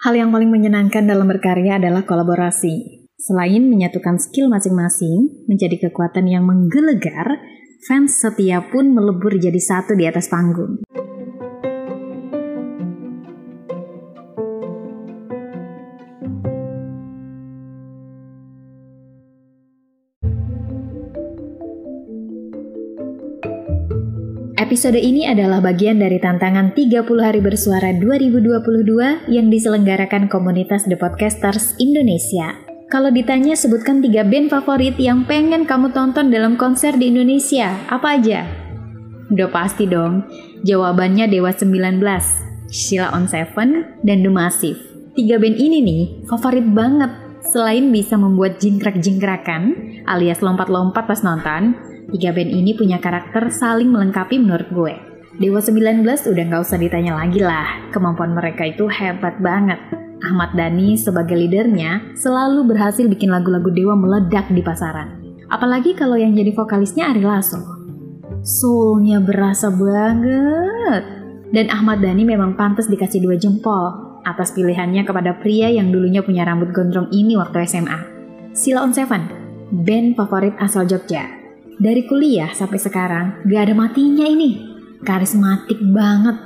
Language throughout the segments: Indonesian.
Hal yang paling menyenangkan dalam berkarya adalah kolaborasi. Selain menyatukan skill masing-masing menjadi kekuatan yang menggelegar, fans setia pun melebur jadi satu di atas panggung. Episode ini adalah bagian dari tantangan 30 hari bersuara 2022 yang diselenggarakan komunitas The Podcasters Indonesia. Kalau ditanya sebutkan tiga band favorit yang pengen kamu tonton dalam konser di Indonesia, apa aja? Udah pasti dong, jawabannya Dewa 19, Sheila on Seven, dan The Massive. Tiga band ini nih favorit banget. Selain bisa membuat jingkrak-jingkrakan alias lompat-lompat pas nonton, Tiga band ini punya karakter saling melengkapi menurut gue. Dewa 19 udah nggak usah ditanya lagi lah, kemampuan mereka itu hebat banget. Ahmad Dhani sebagai leadernya selalu berhasil bikin lagu-lagu Dewa meledak di pasaran. Apalagi kalau yang jadi vokalisnya Ari Lasso. Soulnya berasa banget. Dan Ahmad Dhani memang pantas dikasih dua jempol atas pilihannya kepada pria yang dulunya punya rambut gondrong ini waktu SMA. Sila on Seven, band favorit asal Jogja. Dari kuliah sampai sekarang, gak ada matinya ini. Karismatik banget.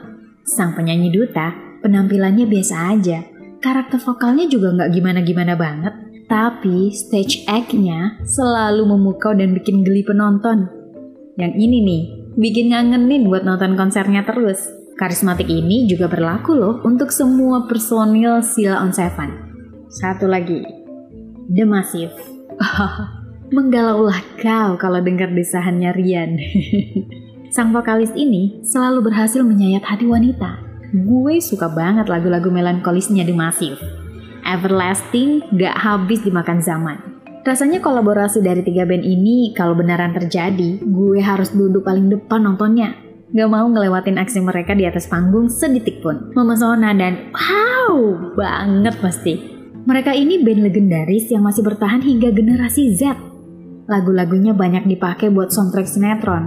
Sang penyanyi duta, penampilannya biasa aja. Karakter vokalnya juga gak gimana-gimana banget. Tapi stage act-nya selalu memukau dan bikin geli penonton. Yang ini nih, bikin ngangenin buat nonton konsernya terus. Karismatik ini juga berlaku loh untuk semua personil Sila on Seven. Satu lagi, The Massive. Menggalaulah kau kalau dengar desahannya Rian. Sang vokalis ini selalu berhasil menyayat hati wanita. Gue suka banget lagu-lagu melankolisnya di Massive. Everlasting gak habis dimakan zaman. Rasanya kolaborasi dari tiga band ini kalau beneran terjadi, gue harus duduk paling depan nontonnya. Gak mau ngelewatin aksi mereka di atas panggung sedetik pun. Memesona dan wow banget pasti. Mereka ini band legendaris yang masih bertahan hingga generasi Z. Lagu-lagunya banyak dipakai buat soundtrack sinetron,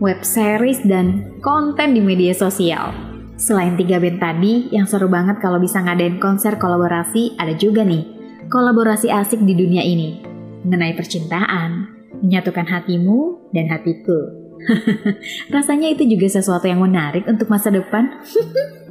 web series, dan konten di media sosial. Selain tiga band tadi, yang seru banget kalau bisa ngadain konser kolaborasi, ada juga nih, kolaborasi asik di dunia ini. Mengenai percintaan, menyatukan hatimu dan hatiku. Rasanya itu juga sesuatu yang menarik untuk masa depan.